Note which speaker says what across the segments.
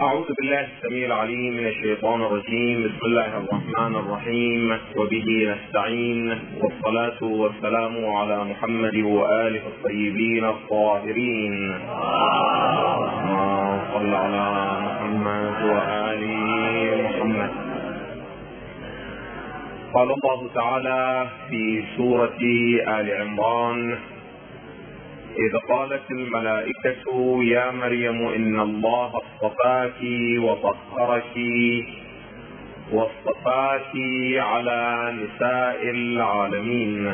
Speaker 1: أعوذ بالله السميع العليم من الشيطان الرجيم. بسم الله الرحمن الرحيم. وبه نستعين. والصلاة والسلام على محمد وآله الطيبين الطاهرين. صل على محمد وآل محمد. قال الله تعالى في سورة آل عمران إذ قالت الملائكة يا مريم إن الله اصطفاك وطهرك واصطفاك على نساء العالمين.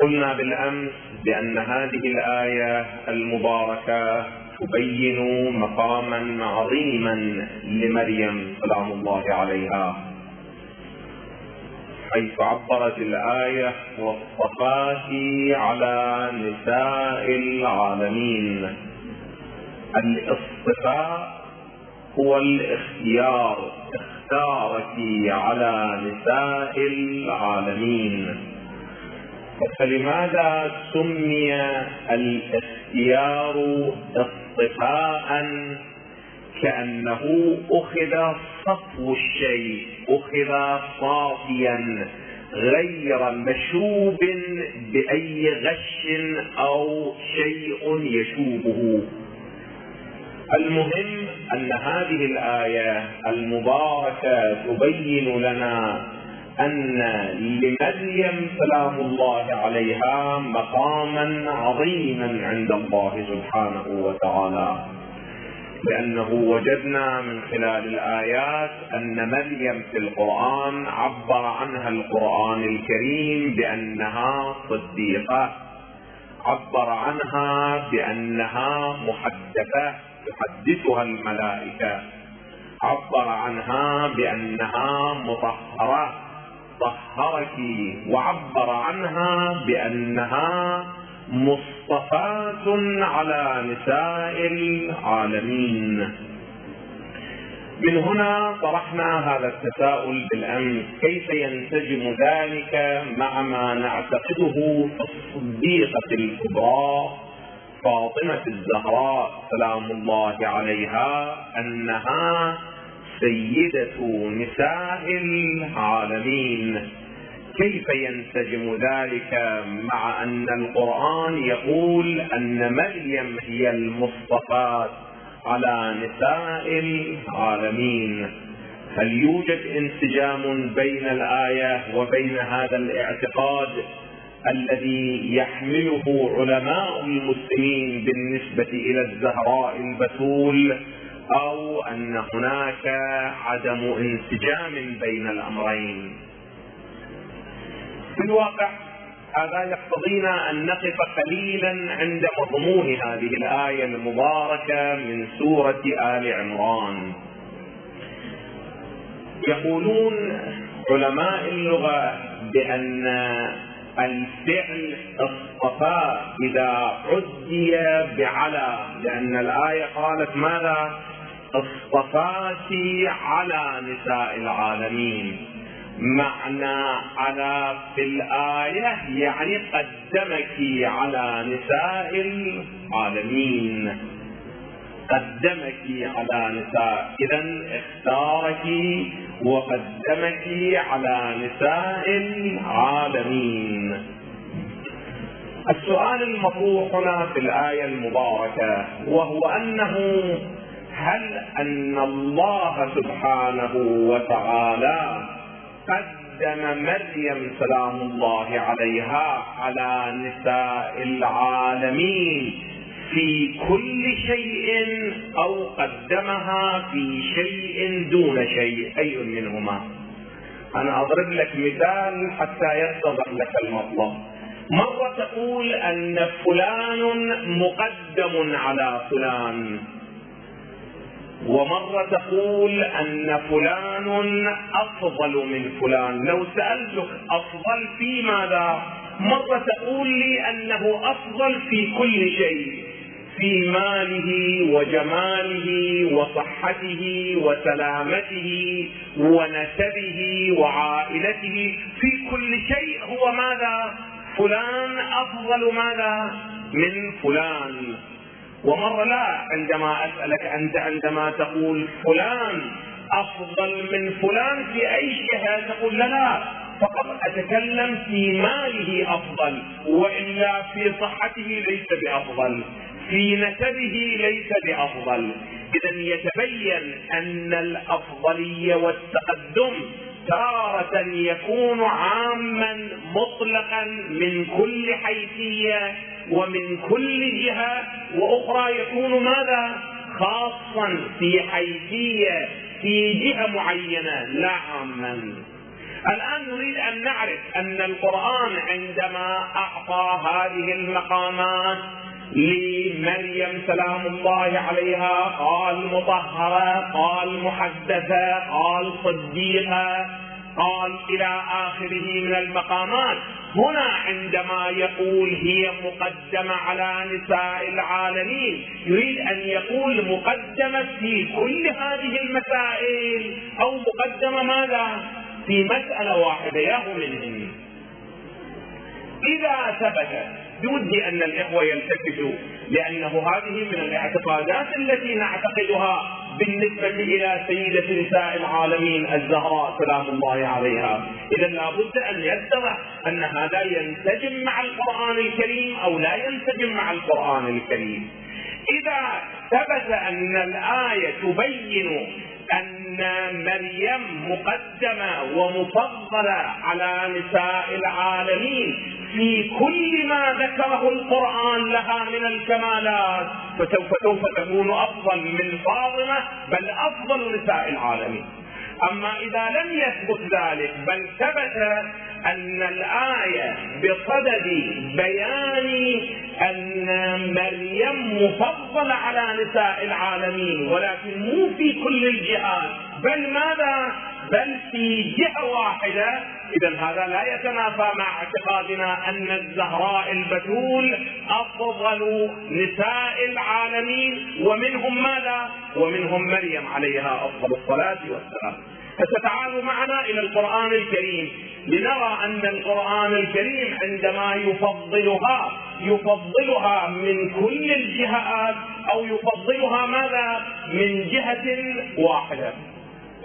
Speaker 1: قلنا بالأمس بأن هذه الآية المباركة تبين مقاما عظيما لمريم سلام الله عليها. حيث عبرت الآية والصفات على نساء العالمين. الإصطفاء هو الإختيار اختارك على نساء العالمين. فلماذا سمي الاختيار اصطفاء كأنه أخذ صفو الشيء أخذ صافيا غير مشوب بأي غش أو شيء يشوبه. المهم أن هذه الآية المباركة تبين لنا أن لمريم سلام الله عليها مقاما عظيما عند الله سبحانه وتعالى. لأنه وجدنا من خلال الآيات أن مريم في القرآن عبر عنها القرآن الكريم بأنها صديقة. عبر عنها بأنها محدثة تحدثها الملائكة. عبر عنها بأنها مطهرة طهرك وعبر عنها بأنها مصطفاة على نساء العالمين. من هنا طرحنا هذا التساؤل بالأمس كيف ينسجم ذلك مع ما نعتقده في الصديقة الكبرى فاطمة الزهراء سلام الله عليها أنها سيدة نساء العالمين. كيف ينسجم ذلك مع أن القرآن يقول أن مريم هي المصطفاه على نساء العالمين؟ هل يوجد انسجام بين الآية وبين هذا الاعتقاد الذي يحمله علماء المسلمين بالنسبة إلى الزهراء البتول أو أن هناك عدم انسجام بين الأمرين؟ في الواقع هذا يقتضينا أن نقف قليلا عند مضمون هذه الآية المباركة من سورة آل عمران. يقولون علماء اللغة بأن الفعل الصفاء إذا عدي بعلى لأن الآية قالت ماذا؟ اصطفاك على نساء العالمين. معنى على في الآية يعني قدمك على نساء العالمين. قدمك على نساء إذا اختارك وقدمك على نساء العالمين. السؤال المطروح هنا في الآية المباركة وهو أنه هل أن الله سبحانه وتعالى قدم مريم سلام الله عليها على نساء العالمين في كل شيء أو قدمها في شيء دون شيء أي منهما. أنا أضرب لك مثال حتى يتضح لك المطلب مرة تقول أن فلان مقدم على فلان. ومرة تقول أن فلان أفضل من فلان. لو سألتك أفضل في ماذا؟ مرة تقول لي أنه أفضل في كل شيء في ماله وجماله وصحته وسلامته ونسبه وعائلته في كل شيء هو ماذا؟ فلان أفضل ماذا؟ من فلان. ومرة لا عندما أسألك أنت عندما تقول فلان أفضل من فلان في أي جهة تقول لا لا. فقط أتكلم في ماله أفضل وإلا في صحته ليس بأفضل في نسبه ليس بأفضل. إذا يتبين أن الأفضلية والتقدم تارة يكون عاما مطلقا من كل حيثية ومن كل جهة وأخرى يكون ماذا؟ خاصا في حيثية في جهة معينة لا عاما الآن نريد أن نعرف أن القرآن عندما أعطى هذه المقامات لمريم سلام الله عليها قال مطهرة قال محدثة قال صديقة قال إلى آخره من المقامات. هنا عندما يقول هي مقدمة على نساء العالمين يريد أن يقول مقدمة في كل هذه المسائل أو مقدمة ماذا؟ في مسألة واحدة ياهو منهن إذا ثبت بودي أن الإخوة يلتفتوا لأنه هذه من الاعتقادات التي نعتقدها. بالنسبة إلى سيدة نساء العالمين الزهراء سلام الله عليها. إذا لابد أن يتضح أن هذا ينسجم مع القرآن الكريم أو لا ينسجم مع القرآن الكريم. إذا ثبت أن الآية تبين أن مريم مقدمة ومفضلة على نساء العالمين في كل ما ذكره القرآن لها من الكمالات. فسوف سوف تكون أفضل من فاطمة بل أفضل نساء العالمين. أما إذا لم يثبت ذلك بل ثبت أن الآية بصدد بيان أن مريم مفضلة على نساء العالمين ولكن مو في كل الجهات. بل ماذا؟ بل في جهة واحدة. إذا هذا لا يتنافى مع اعتقادنا أن الزهراء البتول أفضل نساء العالمين. ومنهم ماذا؟ ومنهم مريم عليها أفضل الصلاة والسلام. فتعالوا معنا إلى القرآن الكريم. لنرى أن القرآن الكريم عندما يفضلها يفضلها من كل الجهات أو يفضلها ماذا؟ من جهة واحدة.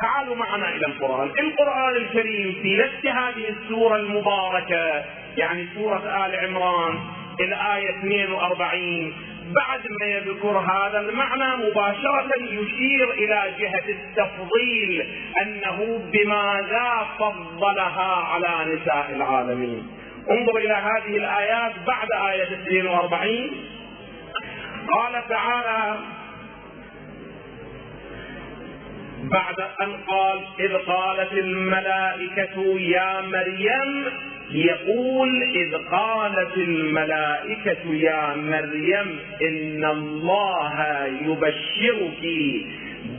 Speaker 1: تعالوا معنا إلى القرآن. القرآن الكريم في نفس هذه السورة المباركة يعني سورة آل عمران الآية 42 بعد ما يذكر هذا المعنى مباشرة يشير إلى جهة التفضيل أنه بماذا فضلها على نساء العالمين. انظر إلى هذه الآيات بعد آية 42 قال تعالى بعد أن قال إذ قالت الملائكة يا مريم يقول إذ قالت الملائكة يا مريم إن الله يبشرك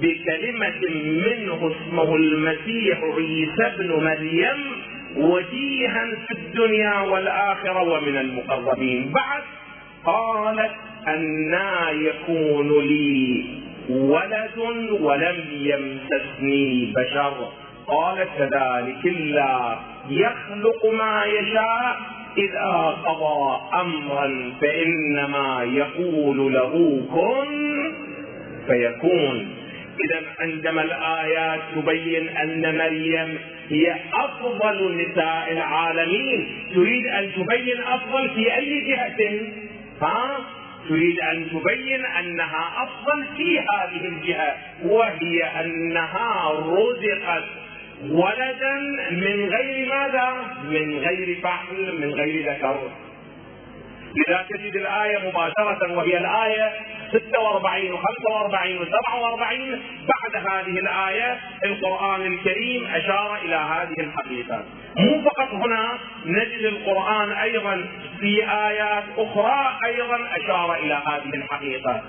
Speaker 1: بكلمة منه اسمه المسيح عيسى ابن مريم وجيها في الدنيا والآخرة ومن المقربين. بعد قالت أنا يكون لي ولد ولم يمسسني بشر. قال كذلك الله يخلق ما يشاء إذا قضى أمرا فإنما يقول له كن فيكون. إذا عندما الآيات تبين أن مريم هي أفضل نساء العالمين تريد أن تبين أفضل في أي جهة؟ ها؟ تريد أن تبين أنها أفضل في هذه الجهة وهي أنها رزقت ولدا من غير ماذا؟ من غير فحل من غير ذكر لذا تجد الآية مباشرة وهي الآية 46 و 45 و 47 بعد هذه الآية القرآن الكريم أشار إلى هذه الحقيقة. مو فقط هنا نجد القرآن أيضا في آيات أخرى أيضا أشار إلى هذه الحقيقة.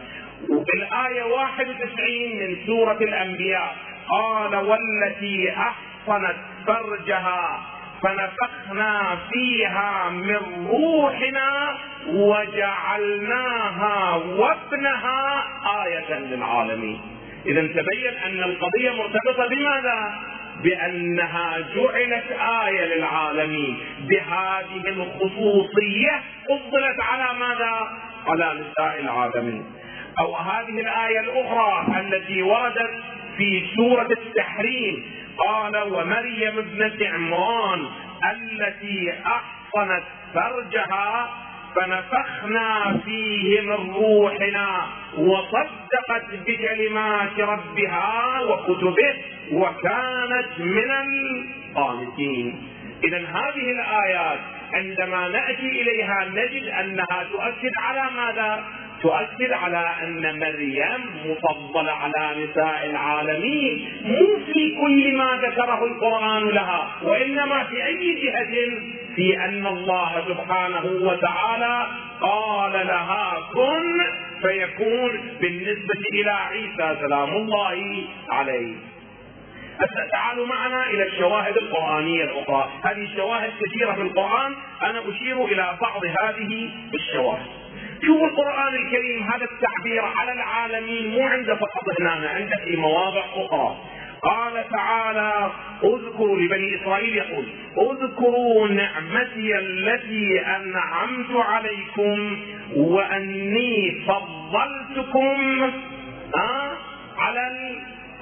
Speaker 1: الآية 91 من سورة الأنبياء. قال والتي أحصنت فرجها فنفخنا فيها من روحنا وجعلناها وابنها آية للعالمين. إذا تبين أن القضية مرتبطة بماذا؟ بأنها جعلت آية للعالمين بهذه الخصوصية فضلت على ماذا؟ على نساء العالمين أو هذه الآية الأخرى التي وردت في سورة التحريم قال ومريم ابنة عمران التي أحصنت فرجها فنفخنا فيه من روحنا وصدقت بكلمات ربها وكتبه وكانت من القانتين اذا هذه الآيات عندما نأتي إليها نجد أنها تؤكد على ماذا؟ تؤكد على أن مريم مفضلة على نساء العالمين مو في كل ما ذكره القرآن لها وإنما في أي جهة في أن الله سبحانه وتعالى قال لها كن فيكون بالنسبة إلى عيسى سلام الله عليه تعالوا معنا إلى الشواهد القرآنية الأخرى، هذه الشواهد كثيرة في القرآن، أنا أشير إلى بعض هذه الشواهد. شوفوا القرآن الكريم هذا التعبير على العالمين مو عنده فقط هنا عنده في مواضع أخرى. قال تعالى اذكروا لبني إسرائيل يقول اذكروا نعمتي التي أنعمت عليكم وأني فضلتكم على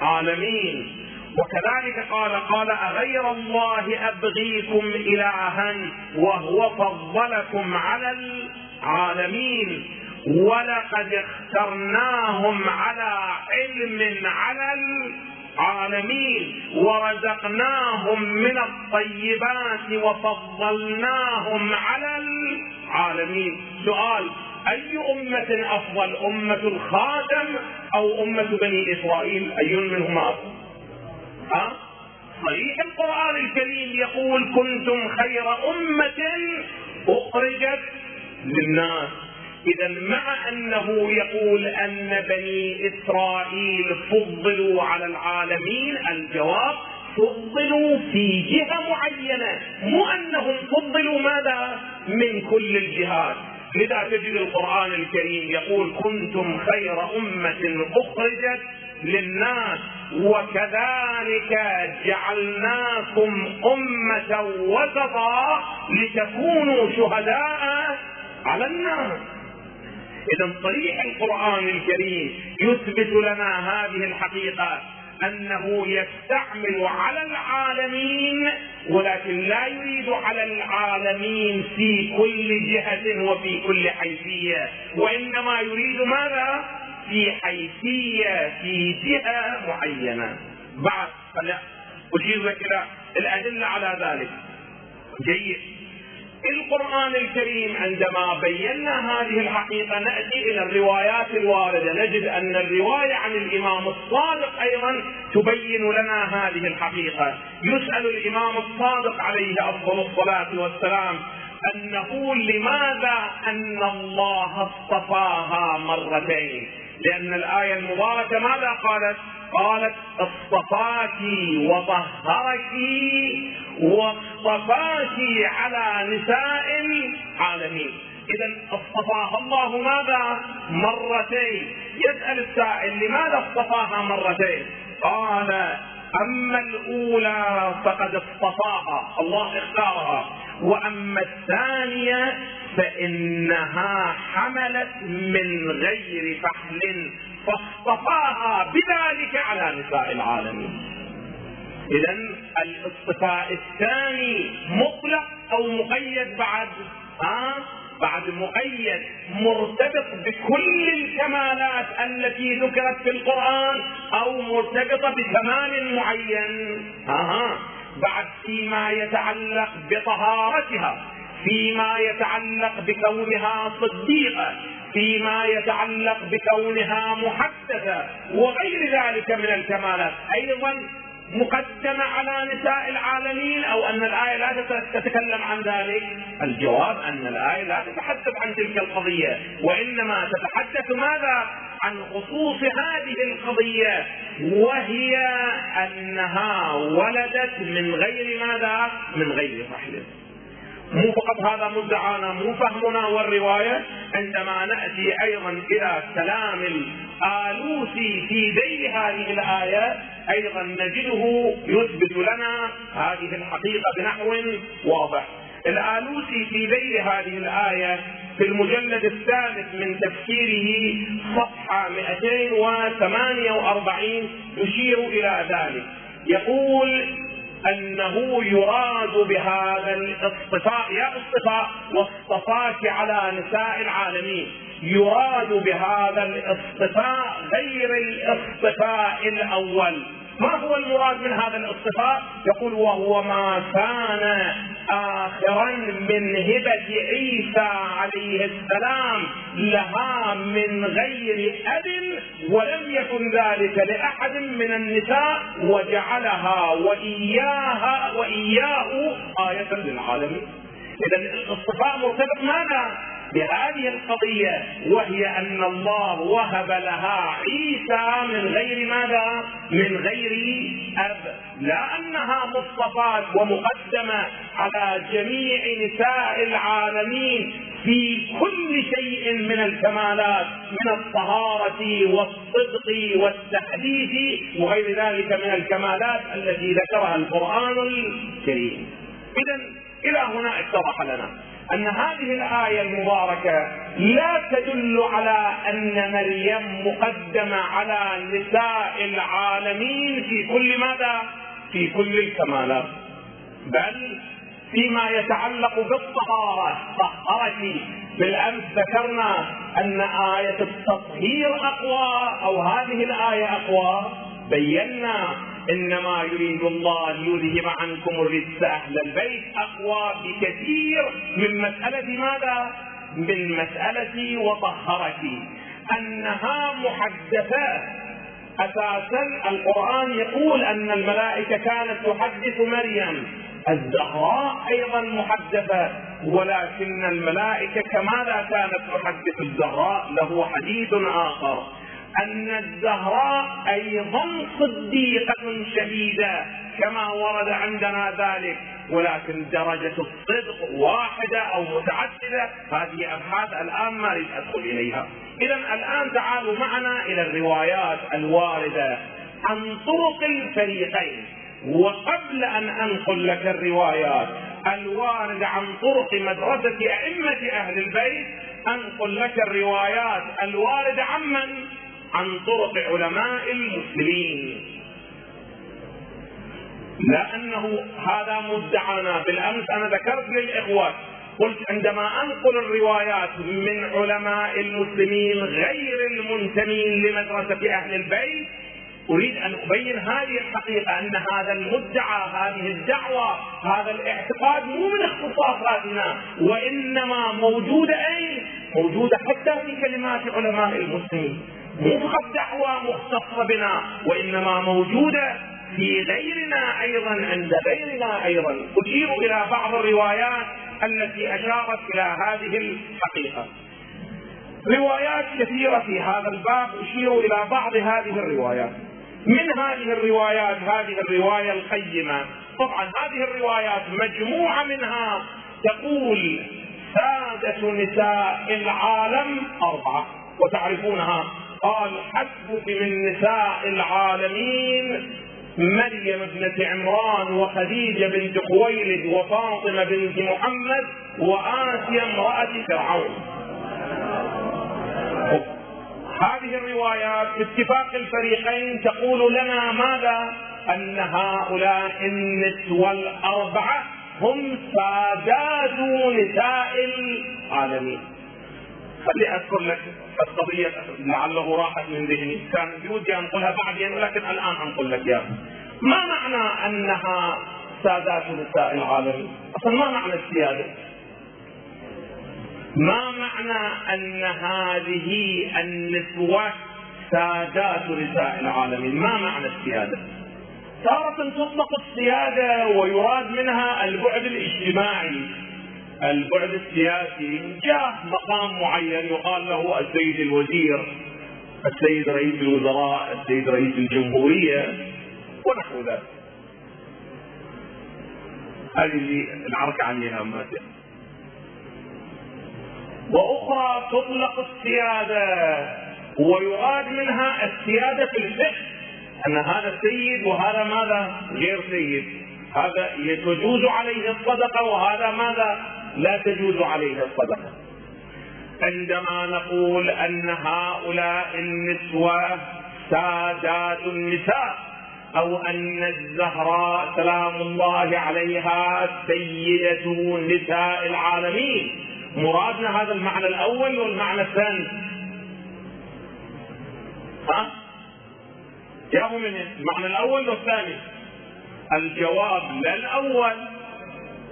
Speaker 1: العالمين. وكذلك قال قال أغير الله أبغيكم إلها وهو فضلكم على العالمين ولقد اخترناهم على علم على العالمين ورزقناهم من الطيبات وفضلناهم على العالمين. سؤال أي أمة أفضل أمة الخاتم أو أمة بني إسرائيل؟ أي منهما أفضل؟ ها؟ صحيح القرآن الكريم يقول كنتم خير أمة أخرجت للناس. إذا مع أنه يقول أن بني إسرائيل فضلوا على العالمين الجواب فضلوا في جهة معينة مو أنهم فضلوا ماذا؟ من كل الجهات. لذا تجد القرآن الكريم يقول كنتم خير أمة أخرجت للناس وكذلك جعلناكم أمة وسطا لتكونوا شهداء على الناس إذا صريح القرآن الكريم يثبت لنا هذه الحقيقة أنه يستعمل على العالمين ولكن لا يريد على العالمين في كل جهة وفي كل حيثية. وإنما يريد ماذا؟ في حيثية في جهة معينة. بعد اشير لك إلى الأدلة على ذلك. جيد. القرآن الكريم عندما بينا هذه الحقيقة نأتي إلى الروايات الواردة. نجد أن الرواية عن الإمام الصادق أيضا تبين لنا هذه الحقيقة. يسأل الإمام الصادق عليه أفضل الصلاة والسلام أنه لماذا أن الله اصطفاها مرتين؟ لأن الآية المباركة ماذا قالت؟ قالت اصطفاك وطهرك واصطفاك على نساء العالمين. اذا اصطفاها الله ماذا؟ مرتين. يسأل السائل لماذا اصطفاها مرتين؟ قال أما الأولى فقد اصطفاها. الله اختارها. وأما الثانية فإنها حملت من غير فحل فاصطفاها بذلك على نساء العالمين. اذا الاصطفاء الثاني مطلق أو مقيد بعد ها؟ بعد مقيد مرتبط بكل الكمالات التي ذكرت في القرآن أو مرتبطة بكمال معين أها بعد فيما يتعلق بطهارتها فيما يتعلق بكونها صديقة فيما يتعلق بكونها محدثة وغير ذلك من الكمالات. أيضا مقدمة على نساء العالمين أو أن الآية لا تتكلم عن ذلك. الجواب أن الآية لا تتحدث عن تلك القضية وإنما تتحدث ماذا؟ عن خصوص هذه القضية وهي أنها ولدت من غير ماذا؟ من غير رحل مو فقط هذا مدعانا مو فهمنا والرواية عندما نأتي أيضا إلى كلام الآلوسي في ذيل هذه الآية أيضا نجده يثبت لنا هذه الحقيقة بنحو واضح. الآلوسي في ذيل هذه الآية في المجلد الثالث من تفسيره صفحة 248 يشير إلى ذلك. يقول أنه يراد بهذا الاصطفاء يا اصطفاء واصطفاك على نساء العالمين. يراد بهذا الاصطفاء غير الاصطفاء الأول. ما هو المراد من هذا الاصطفاء؟ يقول وهو ما كان آخرا من هبة عيسى عليه السلام لها من غير أب ولم يكن ذلك لأحد من النساء وجعلها وإياها وإياه آية للعالمين إذا الاصطفاء مرتبط ماذا؟ بهذه القضية وهي أن الله وهب لها عيسى من غير ماذا؟ من غير أب. لا أنها مصطفاة ومقدمة على جميع نساء العالمين في كل شيء من الكمالات من الطهارة والصدق والتحديث وغير ذلك من الكمالات التي ذكرها القرآن الكريم. إذا إلى هنا اتضح لنا. أن هذه الآية المباركة لا تدل على أن مريم مقدمة على نساء العالمين في كل ماذا؟ في كل الكمالات. بل فيما يتعلق بالطهارة. طهرت بالأمس ذكرنا أن آية التطهير أقوى أو هذه الآية أقوى. بينا إنما يريد الله ليذهب عنكم الرجس أهل البيت. أقوى بكثير من مسألة ماذا؟ من مسألة وطهرتي أنها محدثات. أساسا القرآن يقول أن الملائكة كانت تحدث مريم. الزهراء أيضا محدثه ولكن الملائكة كماذا كانت تحدث الزهراء له حديث آخر. أن الزهراء أيضا صديقة شديدة كما ورد عندنا ذلك. ولكن درجة الصدق واحدة أو متعددة هذه أبحاث الآن ما أريد أدخل إليها. إذا الآن تعالوا معنا إلى الروايات الواردة عن طرق الفريقين. وقبل أن أنقل لك الروايات الواردة عن طرق مدرسة أئمة أهل البيت أنقل لك الروايات الواردة عمن؟ عن طرق علماء المسلمين. لأنه هذا مدعانا. بالأمس أنا ذكرت للاخوه قلت عندما أنقل الروايات من علماء المسلمين غير المنتمين لمدرسة أهل البيت أريد أن أبين هذه الحقيقة أن هذا المدعى هذه الدعوة هذا الاعتقاد مو من اختصاصاتنا وإنما موجوده أين؟ موجوده حتى في كلمات علماء المسلمين. مو دعوة مختصة بنا وإنما موجودة في غيرنا أيضا عند غيرنا أيضا. أشير إلى بعض الروايات التي أشارت إلى هذه الحقيقة. روايات كثيرة في هذا الباب أشير إلى بعض هذه الروايات. من هذه الروايات هذه الرواية القيمة. طبعا هذه الروايات مجموعة منها تقول سادة نساء العالم أربعة. وتعرفونها قال حسبك من نساء العالمين مريم ابنة عمران وخديجة بنت خويلد وفاطمة بنت محمد وآسيا امرأة فرعون هذه الروايات باتفاق الفريقين تقول لنا ماذا؟ أن هؤلاء النسوة الأربعة هم سادات نساء العالمين خلي اذكر لك القضية لعله راحت من ذهني كان بودي انقلها بعدين ولكن الآن انقل لك اياها ما معنى أنها سادات نساء العالمين؟ أصلا ما معنى السيادة؟ ما معنى أن هذه النسوه سادات نساء العالمين؟ ما معنى السيادة؟ تارة تطلق السيادة ويراد منها البعد الاجتماعي البعد السياسي جاء مقام معين يقال له السيد الوزير السيد رئيس الوزراء السيد رئيس الجمهورية ونحو ذلك. هذه اللي العركة عليها وأخرى تطلق السيادة ويراد منها السيادة في الفقه أن هذا سيد وهذا ماذا؟ غير سيد. هذا تجوز عليه الصدقة وهذا ماذا؟ لا تجوز عليه الصدقة. عندما نقول أن هؤلاء النسوة سادات النساء أو أن الزهراء سلام الله عليها سيدة نساء العالمين. مرادنا هذا المعنى الأول والمعنى الثاني. ها؟ جابوا من المعنى الأول والثاني. الجواب لا الأول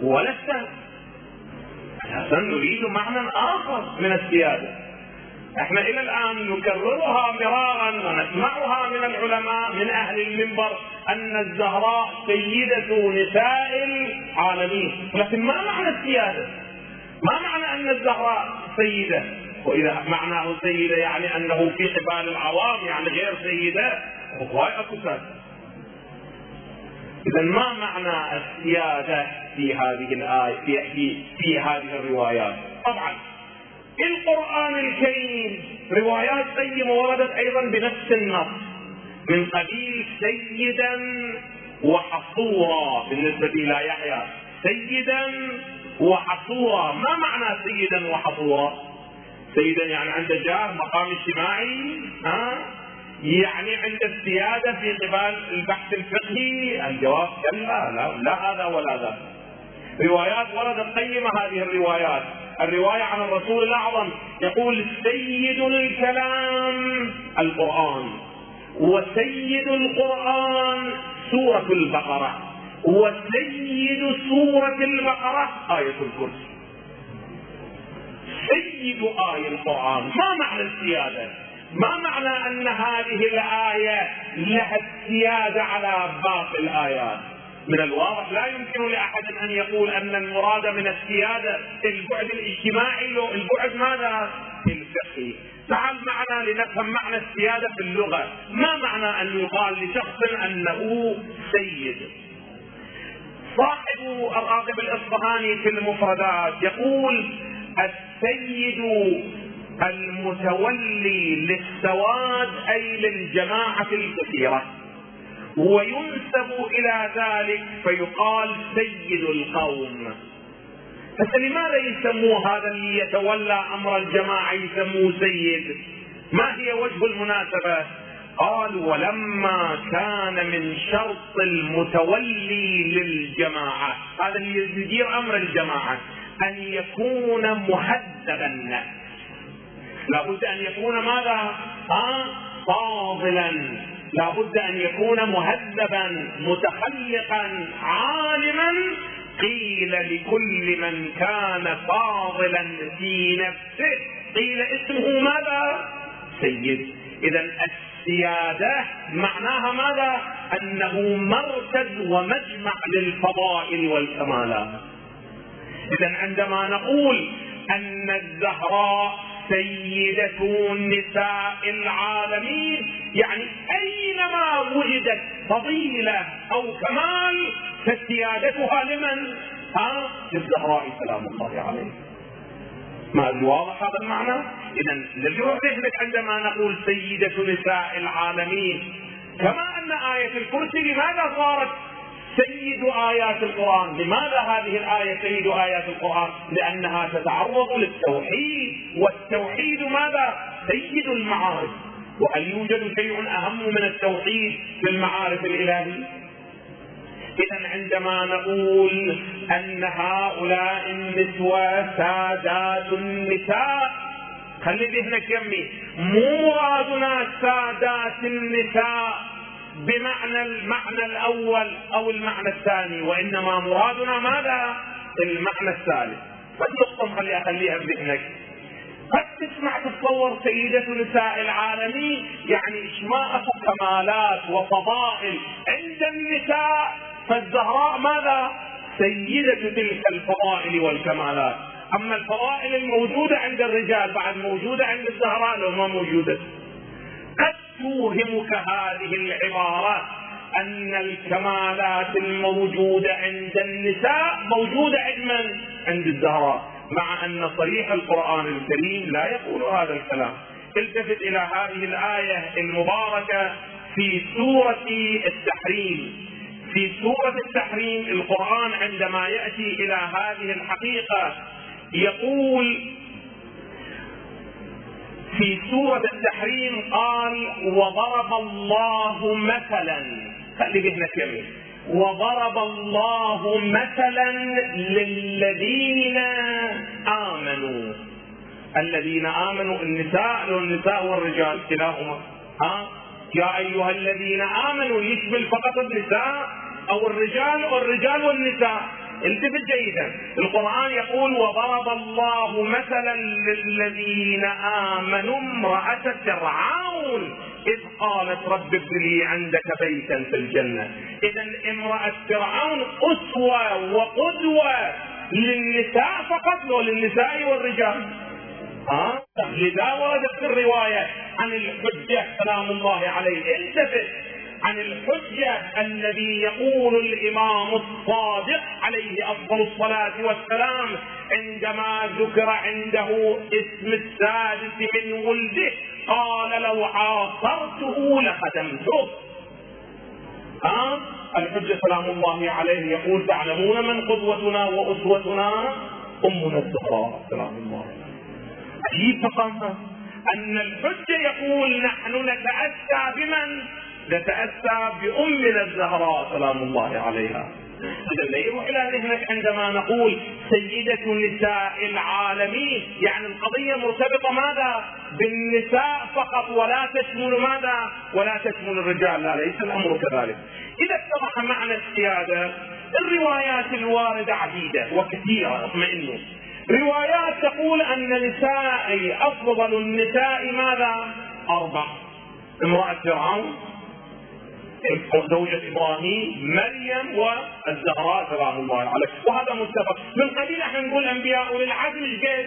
Speaker 1: ولا الثاني. أساسا نريد معنى آخر من السيادة. إحنا إلى الآن نكررها مرارا ونسمعها من العلماء من أهل المنبر أن الزهراء سيدة نساء العالمين. لكن ما معنى السيادة؟ ما معنى أن الزهراء سيدة؟ وإذا معناه سيدة يعني أنه في حبال العوام يعني غير سيدة؟ وهاي أكو إذا ما معنى السيادة في هذه الآية في, في, في هذه الروايات؟ طبعا القرآن الكريم روايات قيمة وردت أيضا بنفس النص. من قبيل سيدا وحصورا بالنسبة إلى يحيى. سيدا وحصورا ما معنى سيدا وحصورا سيدا يعني عنده جاه مقام اجتماعي ها؟ يعني عند السيادة في قبال البحث الفقهي الجواب كلا لا, لا هذا ولا ذا. روايات وردت قيمة هذه الروايات. الرواية عن الرسول الأعظم. يقول سيد الكلام القرآن وسيد القرآن سورة البقرة وسيد سورة البقرة آية الكرسي. سيد آية القرآن. ما معنى السيادة ما معنى أن هذه الآية لها السيادة على باقي الآيات من الواضح لا يمكن لأحد أن يقول أن المراد من السياده البعد الاجتماعي البعد ماذا؟ الفقهي. تعال معنا لنفهم معنى السياده في اللغة، ما معنى أن يقال لشخص أنه سيد؟ صاحب الراغب الإصفهاني في المفردات يقول السيد المتولي للسواد أي للجماعة الكثيرة وينسب إلى ذلك فيقال سيد القوم لماذا يسموه هذا اللي يتولى أمر الجماعة يسموه سيد؟ ما هي وجه المناسبة؟ قال ولما كان من شرط المتولي للجماعة هذا اللي يدير أمر الجماعة أن يكون مهذب النفس لابد أن يكون ماذا؟ ها؟ فاضلا. لابد أن يكون مهذبا متخلقا عالما. قيل لكل من كان فاضلا في نفسه. قيل اسمه ماذا؟ سيد. اذا السيادة معناها ماذا؟ أنه مركز ومجمع للفضائل والكمالات. اذا عندما نقول أن الزهراء سيدة نساء العالمين يعني أينما وجدت فضيلة أو كمال فسيادتها لمن؟ ها؟ للزهراء سلام الله عليه ما واضح هذا المعنى؟ إذا نرجع ذهنك عندما نقول سيدة نساء العالمين كما أن آية الكرسي لماذا صارت سيد آيات القرآن. لماذا هذه الآية سيد آيات القرآن؟ لأنها تتعرض للتوحيد. والتوحيد ماذا؟ سيد المعارف. وهل يوجد شيء أهم من التوحيد في المعارف الإلهية؟ إذا عندما نقول أن هؤلاء النسوة سادات النساء خلي ذهنك يمي مو مرادنا سادات النساء. بمعنى المعنى الأول أو المعنى الثاني وإنما مرادنا ماذا؟ المعنى الثالث. بس نقطه خلي اخليها بذهنك قد تسمع تتصور سيدة نساء العالمين؟ يعني اكو كمالات وفضائل عند النساء فالزهراء ماذا؟ سيدة تلك الفضائل والكمالات. أما الفضائل الموجودة عند الرجال بعد موجودة عند الزهراء لو ما موجودة. توهمك هذه العبارة أن الكمالات الموجودة عند النساء موجودة عند من؟ عند الزهراء مع أن صريح القرآن الكريم لا يقول هذا الكلام التفت إلى هذه الآية المباركة في سورة التحريم في سورة التحريم القرآن عندما يأتي إلى هذه الحقيقة يقول في سورة التحريم قال وضرب الله مثلا. خلي بهنا يمين. وضرب الله مثلا للذين آمنوا. الذين آمنوا النساء والنساء والرجال كلاهما. ها؟ يا أيها الذين آمنوا يشمل فقط النساء أو الرجال والرجال والنساء. التفت جيدا. القرآن يقول وضرب الله مثلا للذين آمنوا امرأة فرعون إذ قالت رب ابن لي عندك بيتا في الجنة. إذا امرأة فرعون أسوة وقدوة للنساء فقط وللنساء والرجال. ها؟ لذا وردت في الرواية عن الحجة سلام الله عليه. التفت عن الحجة الذي يقول الإمام الصادق عليه أفضل الصلاة والسلام عندما ذكر عنده اسم السادس من ولده قال لو عاصرته لخدمته. ها؟ الحجة سلام الله عليه يقول تعلمون من قدوتنا وأسوتنا؟ أمنا الزهراء سلام الله عليه. عجيب أن الحجة يقول نحن نتأسى بمن؟ نتأسى بأمنا الزهراء سلام الله عليها إذا لا يروح إلى ذهنك عندما نقول سيدة نساء العالمين يعني القضية مرتبطة ماذا؟ بالنساء فقط ولا تشمل ماذا؟ ولا تشمل الرجال لا ليس الأمر كذلك إذا اتضح معنى السيادة الروايات الواردة عديدة وكثيرة اطمئنوا روايات تقول أن نساء أفضل النساء ماذا؟ أربع امرأة فرعون زوجة إبراهيم مريم والزهراء سلام الله عليه وهذا متفق. من قبيل إحنا نقول انبياء أولي العزم إيش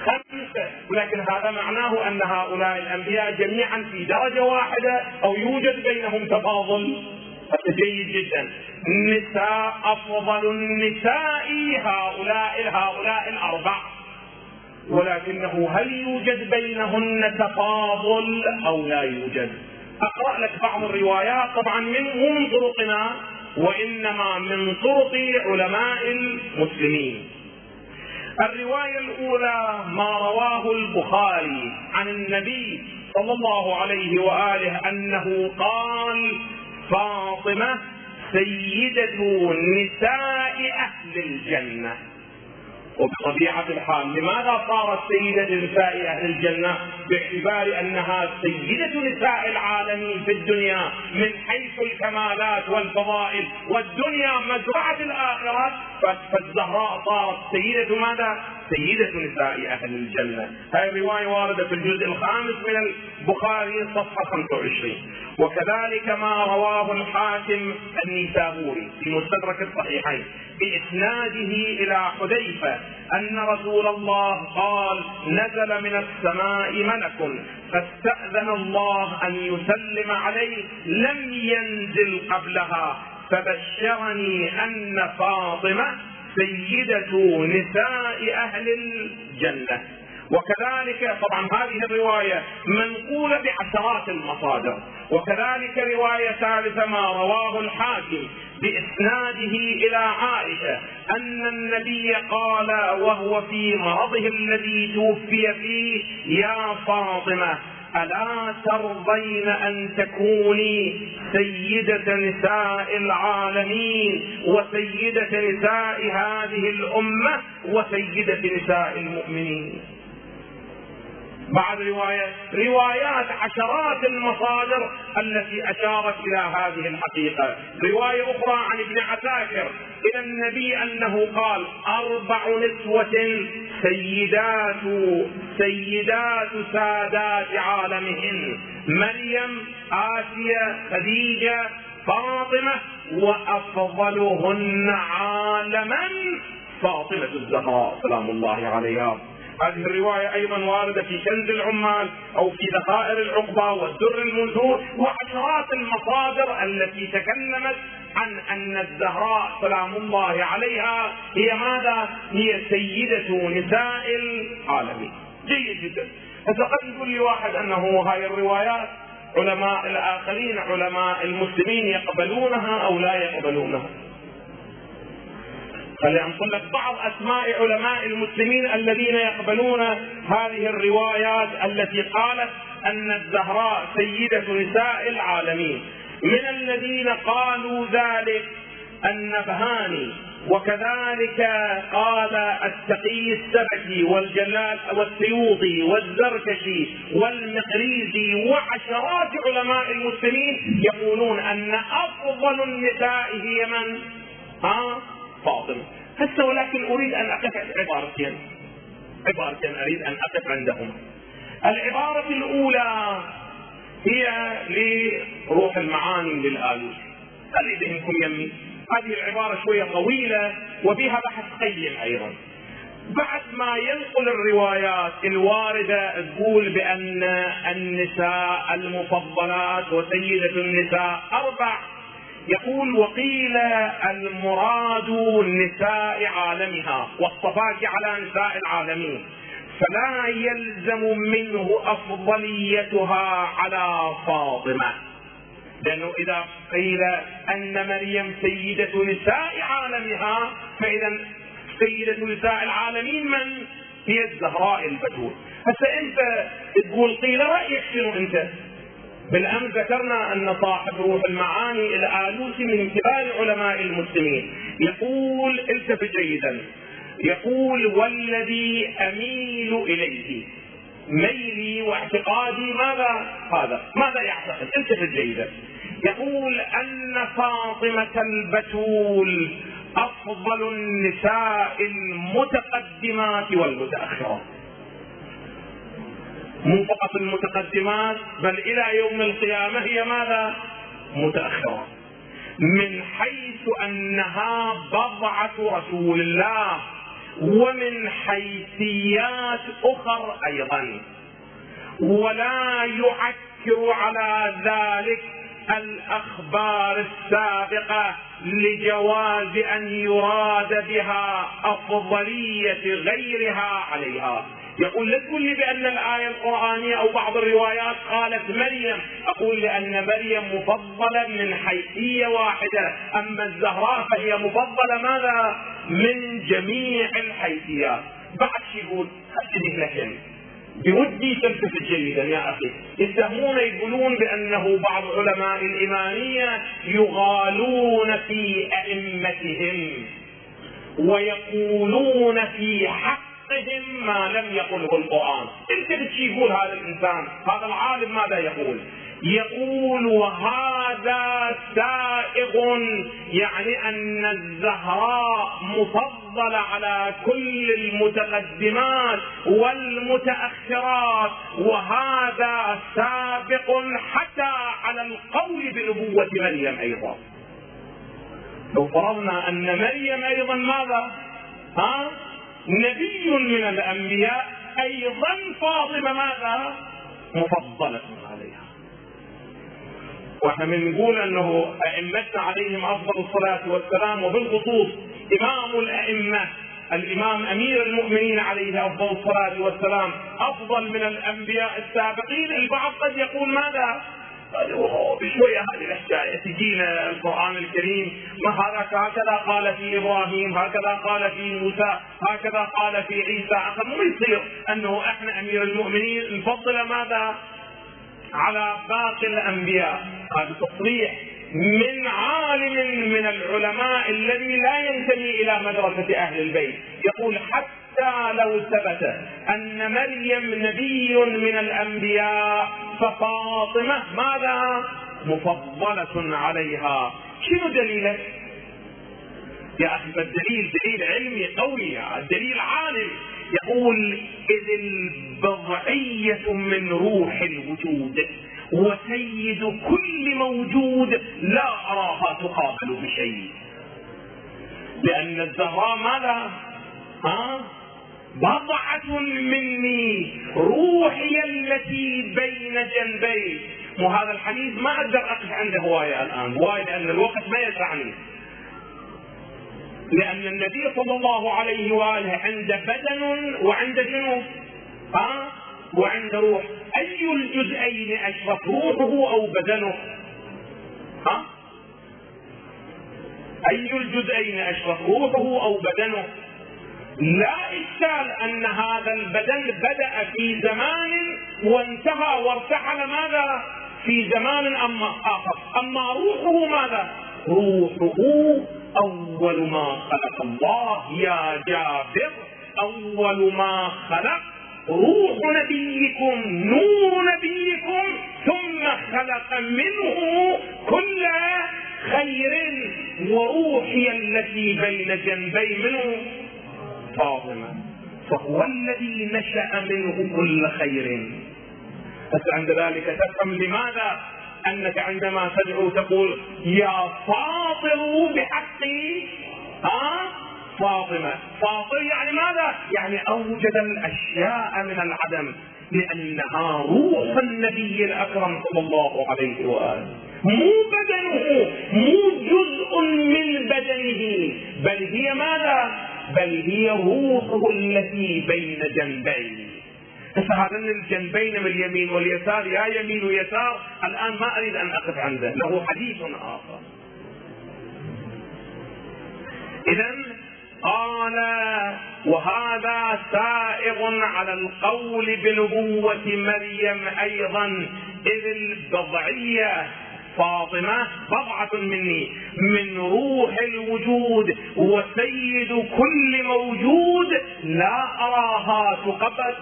Speaker 1: خمسة. ولكن هذا معناه أن هؤلاء الأنبياء جميعا في درجة واحدة أو يوجد بينهم تفاضل. جيد جدا. النساء أفضل النساء هؤلاء هؤلاء الأربع ولكنه هل يوجد بينهن تفاضل أو لا يوجد؟ أقرأ لك بعض الروايات. طبعا من مو من طرقنا وإنما من طرق علماء المسلمين. الرواية الأولى ما رواه البخاري عن النبي صلى الله عليه وآله أنه قال فاطمة سيدة نساء أهل الجنة. وبطبيعة الحال لماذا صارت سيدة نساء أهل الجنة باعتبار أنها سيدة نساء العالمين في الدنيا من حيث الكمالات والفضائل والدنيا مزرعة الآخرة فالزهراء صارت سيدة ماذا؟ سيدة نساء أهل الجنة. هذه الرواية واردة في الجزء الخامس من البخاري صفحة 25 وكذلك ما رواه الحاكم النيسابوري في مستدرك الصحيحين بإسناده إلى حذيفة أن رسول الله قال نزل من السماء ملك فاستأذن الله أن يسلم عليه لم ينزل قبلها. فبشرني أن فاطمة سيدة نساء أهل الجنة. وكذلك طبعا هذه الرواية منقولة بعشرات المصادر. وكذلك رواية ثالثة ما رواه الحاكم بإسناده إلى عائشة أن النبي قال وهو في مرضه الذي توفي فيه يا فاطمة ألا ترضين أن تكوني سيدة نساء العالمين وسيدة نساء هذه الأمة وسيدة نساء المؤمنين؟ بعد رواية روايات عشرات المصادر التي أشارت إلى هذه الحقيقة. رواية أخرى عن ابن عساكر إلى النبي أنه قال أربع نسوة سيدات سيدات سادات عالمهن. مريم آسيا خديجة فاطمة وأفضلهن عالما فاطمة الزهراء. سلام الله عليها. هذه الرواية أيضا واردة في كنز العمال أو في ذخائر العقبة والدر المنثور وعشرات المصادر التي تكلمت عن أن الزهراء سلام الله عليها هي ماذا؟ هي سيدة نساء العالمين. جيد جدا. هسه قد يقول لي واحد أنه هاي الروايات علماء الآخرين علماء المسلمين يقبلونها أو لا يقبلونها. خلي أنقل لك بعض أسماء علماء المسلمين الذين يقبلون هذه الروايات التي قالت أن الزهراء سيدة نساء العالمين. من الذين قالوا ذلك النبهاني. وكذلك قال التقي السبكي والجلال والسيوطي والزركشي والمقريزي وعشرات علماء المسلمين يقولون أن أفضل النساء هي من؟ ها؟ فاطمة. هسه ولكن أريد أن أقف عبارتين. عبارتين أريد أن أقف عندهما. العبارة الأولى هي لروح المعاني للآلوسي. اريد انكم يمي هذه العبارة شوية طويلة وفيها بحث قيم أيضا. بعد ما ينقل الروايات الواردة تقول بأن النساء المفضلات وسيدة النساء أربع. يقول وقيل المراد نساء عالمها واصطفاك على نساء العالمين. فلا يلزم منه أفضليتها على فاطمة. لأنه إذا قيل أن مريم سيدة نساء عالمها فإذا سيدة نساء العالمين من؟ هي الزهراء البتول هسه أنت تقول قيل رأيك شنو أنت؟ بالأمس ذكرنا أن صاحب روح المعاني الآلوسي من كبار علماء المسلمين يقول التفت جيدا يقول والذي أميل إليه ميلي واعتقادي ماذا؟ هذا. ماذا يعتقد؟ التفت جيدا. يقول أن فاطمة البتول أفضل النساء المتقدمات والمتأخرات. مو فقط المتقدمات بل إلى يوم القيامة هي ماذا؟ متأخرات. من حيث أنها بضعة رسول الله. ومن حيثيات أخر أيضا. ولا يعكر على ذلك الأخبار السابقة لجواز أن يراد بها أفضلية غيرها عليها. يقول لا تقول لي بأن الآية القرآنية أو بعض الروايات قالت مريم. أقول لأن مريم مفضلة من حيثية واحدة. أما الزهراء فهي مفضلة ماذا؟ من جميع الحيثيات. بعد شو يقول هسه لك بودي تلتفت جيدا يا أخي. يتهمون يقولون بأنه بعض علماء الاماميه يغالون في أئمتهم ويقولون في حقهم ما لم يقله القرآن. انت بتشي يقول هذا الإنسان هذا العالم ماذا يقول؟ يقول وهذا سائغ يعني أن الزهراء مفضلة على كل المتقدمات والمتأخرات وهذا سابق حتى على القول بنبوة مريم أيضا. لو فرضنا أن مريم أيضا ماذا؟ ها؟ نبي من الأنبياء أيضا فاطمة ماذا؟ مفضلة عليها. وإحنا بنقول أنه أئمتنا عليهم أفضل الصلاة والسلام وبالخصوص إمام الأئمة الإمام أمير المؤمنين عليه أفضل الصلاة والسلام أفضل من الأنبياء السابقين. البعض قد يقول ماذا؟ بشويه هذه الحكاية تجينا القرآن الكريم ما هذا؟ هكذا قال في إبراهيم هكذا قال في موسى هكذا قال في عيسى. مو يصير أنه إحنا أمير المؤمنين نفضل ماذا؟ على باقي الأنبياء. هذا تصريح من عالم من العلماء الذي لا ينتمي إلى مدرسة أهل البيت. يقول حتى لو ثبت أن مريم نبي من الأنبياء ففاطمه ماذا؟ مفضلة عليها. شنو دليلك يا أخي الدليل دليل علمي قوي الدليل عالم. يقول إذ البضعية من روح الوجود وسيد كل موجود لا أراها تقابل بشيء. لأن الزهراء ماذا؟ ها؟ بضعة مني روحي التي بين جنبي. وهذا الحديث ما أقدر أقف عنده هواية الآن. هوايه لأن الوقت ما يسعني. لأن النبي صلى الله عليه وآله عنده بدن وعنده شنو؟ ها؟ وعنده روح. أي الجزئين أشرف روحه أو بدنه؟ ها؟ أي الجزئين أشرف روحه أو بدنه؟ لا إشكال أن هذا البدن بدأ في زمان وانتهى وارتحل ماذا؟ في زمان أما آخر. أما روحه ماذا؟ روحه أول ما خلق الله يا جابر. أول ما خلق. روح نبيكم نور نبيكم. ثم خلق منه كل خير وروحي التي بين جنبي منه. فاطمة فهو الذي نشأ منه كل خير. بس عند ذلك تفهم لماذا؟ أنك عندما تدعو تقول يا فاطر بحقي. ها؟ فاطمة. فاطر يعني ماذا؟ يعني أوجد الأشياء من العدم لأنها روح النبي الأكرم صلى الله عليه وآله. مو بدنه مو جزء من بدنه بل هي ماذا؟ بل هي روحه التي بين جنبيه فهذين الجنبين من اليمين واليسار يا يمين ويسار الآن ما أريد أن أقف عنده له حديث آخر. اذا قال وهذا سائغ على القول بنبوة مريم أيضا إذ البضعية فاطمة بضعة مني من روح الوجود وسيد كل موجود لا أراها.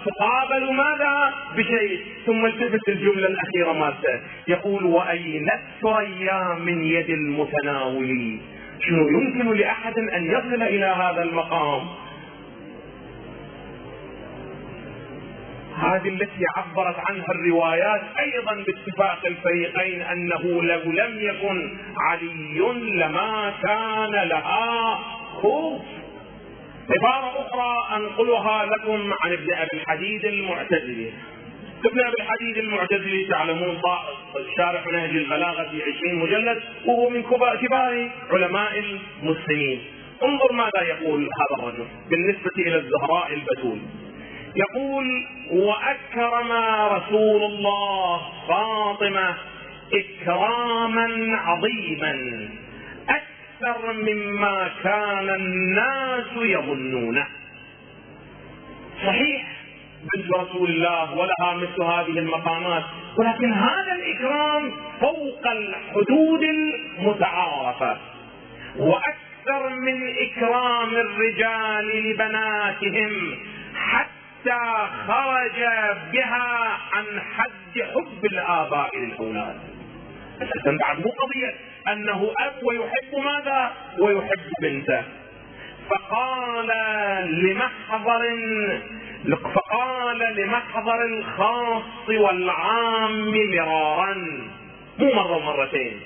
Speaker 1: تقابل ماذا؟ بشيء. ثم التفت الجملة الأخيرة مالته يقول وأين الثريا من يد المتناول؟ شنو يمكن لأحد أن يصل إلى هذا المقام؟ هذه التي عبرت عنها الروايات أيضا باتفاق الفريقين أنه لو لم يكن علي لما كان لها خوف. عبارة أخرى أنقلها لكم عن ابن أبي الحديد المعتزلي. ابن أبي الحديد المعتزلي تعلمون شارح نهج البلاغة في عشرين مجلد وهو من كبار علماء المسلمين. انظر ماذا يقول هذا الرجل بالنسبة إلى الزهراء البتول. يقول وأكرم رسول الله فاطمة إكراما عظيما أكثر مما كان الناس يظنونه. صحيح بنت رسول الله ولها مثل هذه المقامات ولكن هذا الإكرام فوق الحدود المتعارفة. وأكثر من إكرام الرجال لبناتهم حتى خرج بها عن حد حب الآباء للأولاد. أساسا بعد مو قضية أنه أب ويحب ماذا؟ ويحب بنته. فقال لمحضر فقال لمحضر الخاص والعام مرارا. مو مرة ومرتين.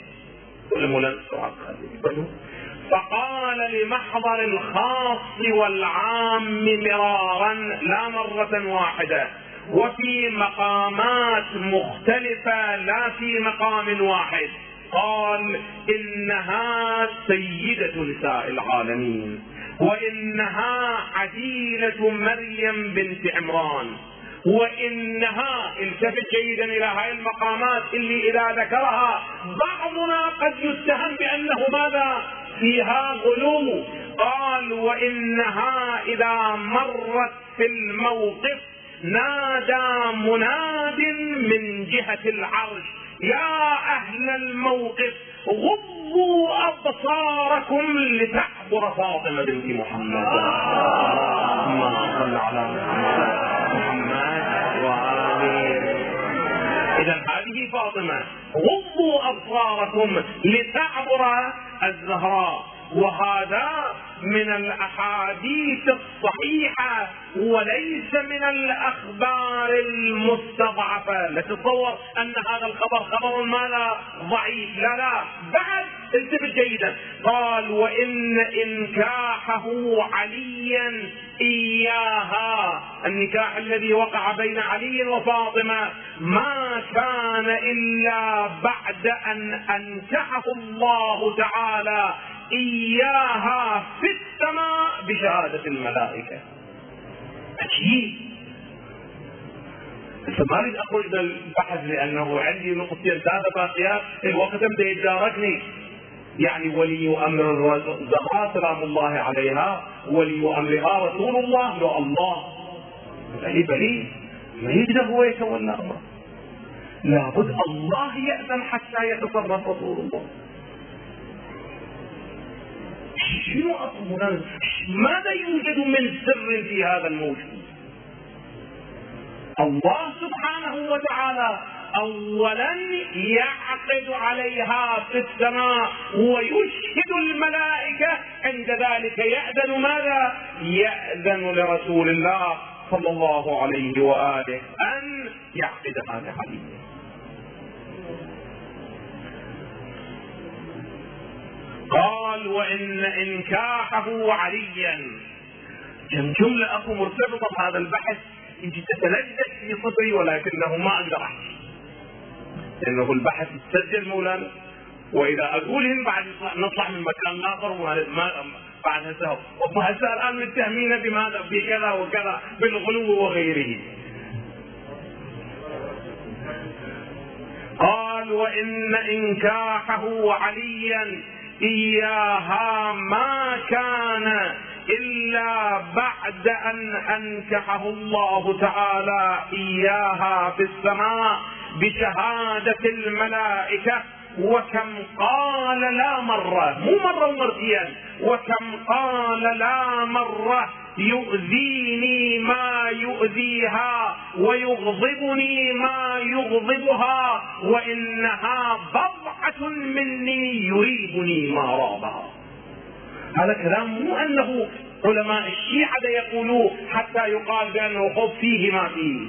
Speaker 1: فقال لمحضر الخاص والعام مرارا لا مرة واحدة. وفي مقامات مختلفة لا في مقام واحد. قال إنها سيدة نساء العالمين. وإنها عديلة مريم بنت عمران. وإنها التفت جيدا إلى هذه المقامات اللي إذا ذكرها بعضنا قد يتهم بأنه ماذا؟ فيها غلو قال وإنها إذا مرت في الموقف نادى مناد من جهة العرش. يا أهل الموقف غضوا أبصاركم لتعبر فاطمة بنت محمد. اللهم صل على محمد وآله. إذا هذه فاطمة غضوا أبصاركم لتعبر الزهراء وهذا من الأحاديث الصحيحة وليس من الأخبار المستضعفة. لا تتصور أن هذا الخبر خبر ماذا ضعيف. لا لا بعد انتبه جيدا. قال وإن إنكاحه عليا إياها. النكاح الذي وقع بين علي وفاطمة ما كان إلا بعد أن أنكحه الله تعالى. إياها في السماء بشهادة الملائكة. عجيب ما أريد أخرج من البحث لأنه عندي نقطتين ثلاثة باقيات. الوقت بده يتداركني. يعني ولي أمر الزهراء سلام الله عليها. ولي امرها رسول الله. لو الله. فهي بريء ما يقدر هو يتولى أمره. لابد الله يأذن حتى يتصرف رسول الله. شنو أصل ماذا يوجد من سر في هذا الموجود؟ الله سبحانه وتعالى اولا يعقد عليها في السماء ويشهد الملائكة. عند ذلك يأذن ماذا؟ يأذن لرسول الله صلى الله عليه وآله أن يعقدها لعلي قال وإن إنكاحه عليا. كم جملة اكو مرتبطة بهذا البحث يجي تتلجلج في صدري ولكنه ما أقدر أحكي. لأنه البحث يتسجل مولانا. وإذا اقولهم بعد نطلع من مكان آخر ما بعد هسه هسه الآن متهمين بماذا؟ بكذا وكذا بالغلو وغيره. قال وإن إنكاحه عليا. إياها ما كان إلا بعد أن أنكحه الله تعالى إياها في السماء بشهادة الملائكة. وكم قال لا مرة مو مرة ومرتين وكم قال لا مرة يؤذيني ما يؤذيها ويغضبني ما يغضبها وإنها مني يريبني ما رابها. هذا كلام مو أنه علماء الشيعة يقولوه حتى يقال بأنه خذ فيه ما فيه.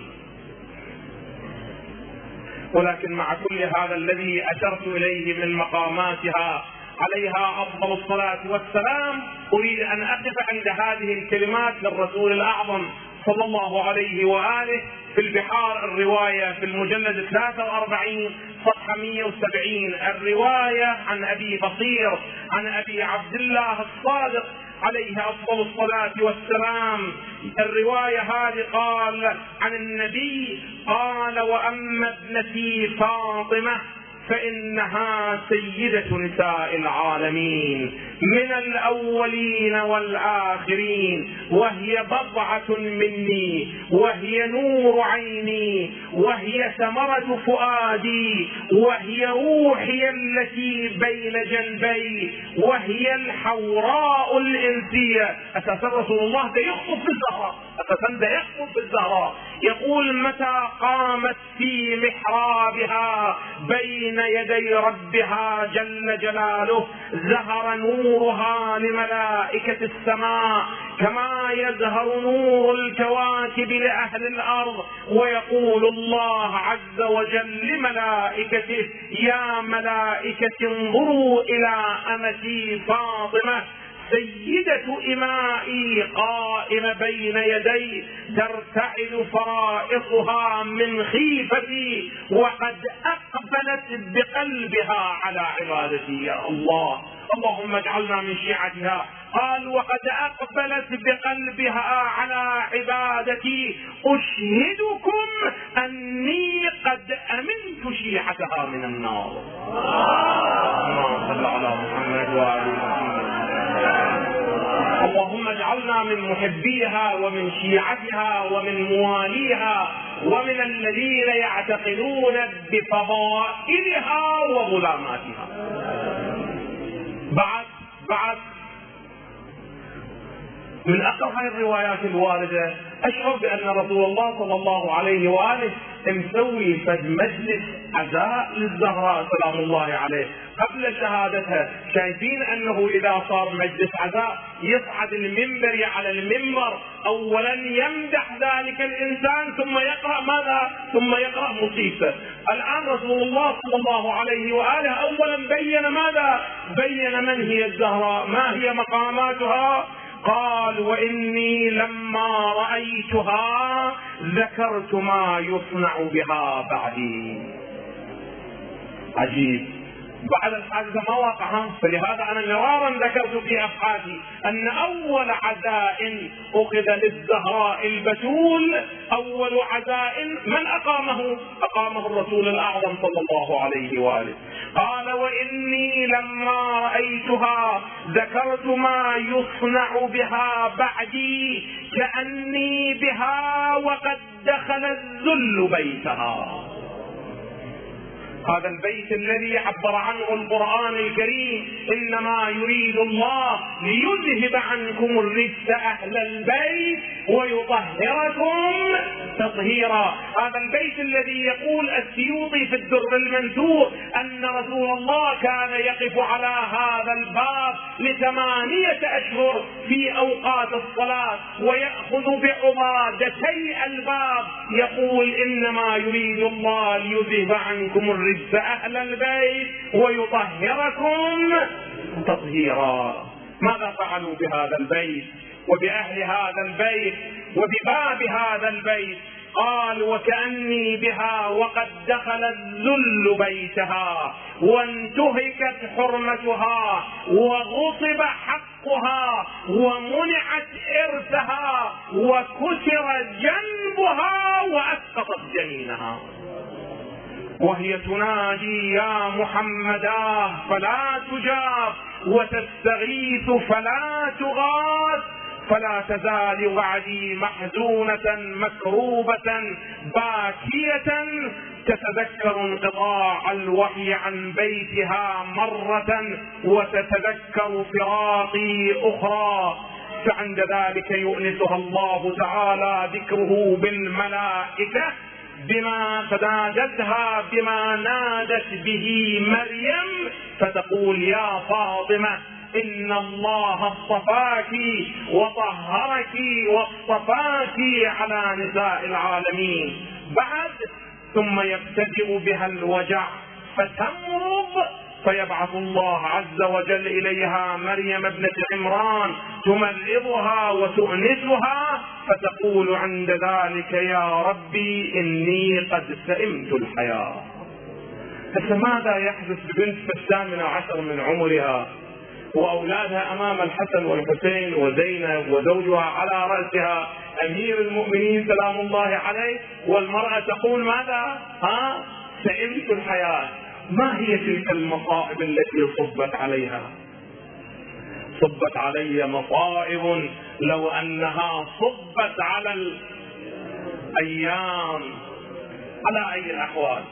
Speaker 1: ولكن مع كل هذا الذي أشرت إليه من مقاماتها عليها أفضل الصلاة والسلام أريد أن أقف عند هذه الكلمات للرسول الأعظم. صلى الله عليه وآله في البحار الرواية في المجلد 43 صفحة 170 الرواية عن أبي بصير عن أبي عبد الله الصادق عليه أفضل الصلاة والسلام. الرواية هذه قال عن النبي قال وأما ابنتي فاطمة فإنها سيدة نساء العالمين من الأولين والآخرين وهي بضعة مني وهي نور عيني وهي ثمرة فؤادي وهي روحي التي بين جنبي وهي الحوراء الإنسية. أساسا رسول الله ده يخطب بالزهراء. أساسا ده يخطب بالزهراء. يقول متى قامت في محرابها بين يدي ربها جل جلاله زهر نورها لملائكة السماء كما يزهر نور الكواكب لأهل الأرض ويقول الله عز وجل لملائكته يا ملائكة انظروا إلى أمتي فاطمة سيدة إمائي قائمة بين يدي ترتعد فرائصها من خيفتي وقد أقبلت بقلبها على عبادتي. يا الله اللهم اجعلنا من شيعتها قال وقد أقبلت بقلبها على عبادتي. أشهدكم أني قد أمنت شيعتها من النار. اللهم صل على محمد وآل محمد. اللهم اجعلنا من محبيها ومن شيعتها ومن مواليها ومن الذين يعتقدون بفضائلها وظلاماتها بعد بعد من أقرب الروايات الوارده أشعر بأن رسول الله صلى الله عليه وآله مسوي فد مجلس عزاء للزهراء سلام الله عليه قبل شهادتها شايفين أنه إذا صار مجلس عزاء يصعد المنبر على المنبر اولا يمدح ذلك الإنسان ثم يقرأ ماذا؟ ثم يقرأ مصيبته. الآن رسول الله صلى الله عليه وآله اولا بين ماذا؟ بين من هي الزهراء، ما هي مقاماتها؟ قال وإني لما رأيتها ذكرت ما يصنع بها بعدي. عجيب. بعد الحادثة ما واقع فلهذا أنا مرارا ذكرت في أبحاثي أن أول عزاء أخذ للزهراء البتول أول عزاء من أقامه؟ أقامه الرسول الأعظم صلى الله عليه وآله. قال وإني لما رأيتها ذكرت ما يصنع بها بعدي كأني بها وقد دخل الذل بيتها. هذا البيت الذي عبر عنه القرآن الكريم إنما يريد الله ليذهب عنكم الرجس أهل البيت ويطهركم تطهيرا. هذا البيت الذي يقول السيوطي في الدر المنثور أن رسول الله كان يقف على هذا الباب لثمانية أشهر في أوقات الصلاة ويأخذ بعبادتي الباب يقول إنما يريد الله ليذهب عنكم الرجس يعز أهل البيت ويطهركم تطهيرا. ماذا فعلوا بهذا البيت وبأهل هذا البيت وبباب هذا البيت؟ قال وكأني بها وقد دخل الذل بيتها وانتهكت حرمتها وغصب حقها ومنعت إرثها وكسر جنبها وأسقطت جنينها. وهي تنادي يا محمدا فلا تجاب وتستغيث فلا تغاث فلا تزال وعدي محزونة مكروبة باكية تتذكر انقطاع الوحي عن بيتها مرة وتتذكر فراقي أخرى فعند ذلك يؤنسها الله تعالى ذكره بالملائكة بما فنادتها بما نادت به مريم فتقول يا فاطمة إن الله اصطفاك وطهرك واصطفاك على نساء العالمين. بعد ثم يبتدئ بها الوجع فتمرض فيبعث الله عز وجل إليها مريم ابنة عمران تمرضها وتؤنسها فتقول عند ذلك يا ربي إني قد سئمت الحياة هسه ماذا يحدث ببنت في الثامنة عشر من عمرها وأولادها أمام الحسن والحسين وزينب وزوجها على رأسها أمير المؤمنين سلام الله عليه والمرأة تقول ماذا؟ ها؟ سئمت الحياة ما هي تلك المصائب التي صبت عليها؟ صبت علي مصائب لو أنها صبت على الأيام. على أي الأحوال؟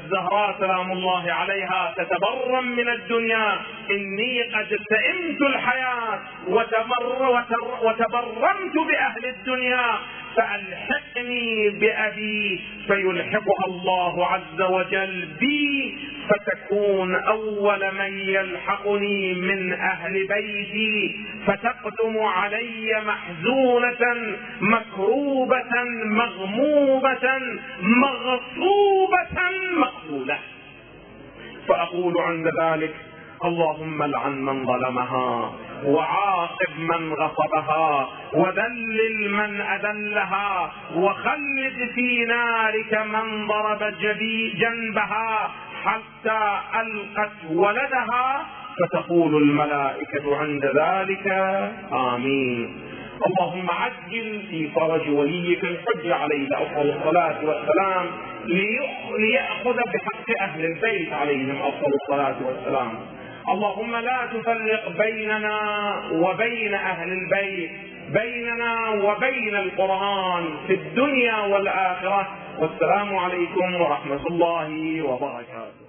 Speaker 1: الزهراء سلام الله عليها تتبرم من الدنيا. إني قد سئمت الحياة وتبر وتبرمت بأهل الدنيا. فألحقني بأبي فيلحقها الله عز وجل بي فتكون أول من يلحقني من أهل بيتي فتقدم علي محزونة مكروبة مغموبة مغصوبة مقبولة. فأقول عند ذلك اللهم لعن من ظلمها. وعاقب من غصبها وذلل من أذلها وخلد في نارك من ضرب جنبها حتى ألقت ولدها فتقول الملائكة عند ذلك آمين. اللهم عجل في فرج وليك الحج عليه أفضل الصلاة والسلام ليأخذ بحق أهل البيت عليهم أفضل الصلاة والسلام. اللهم لا تفرق بيننا وبين أهل البيت بيننا وبين القرآن في الدنيا والآخرة. والسلام عليكم ورحمة الله وبركاته.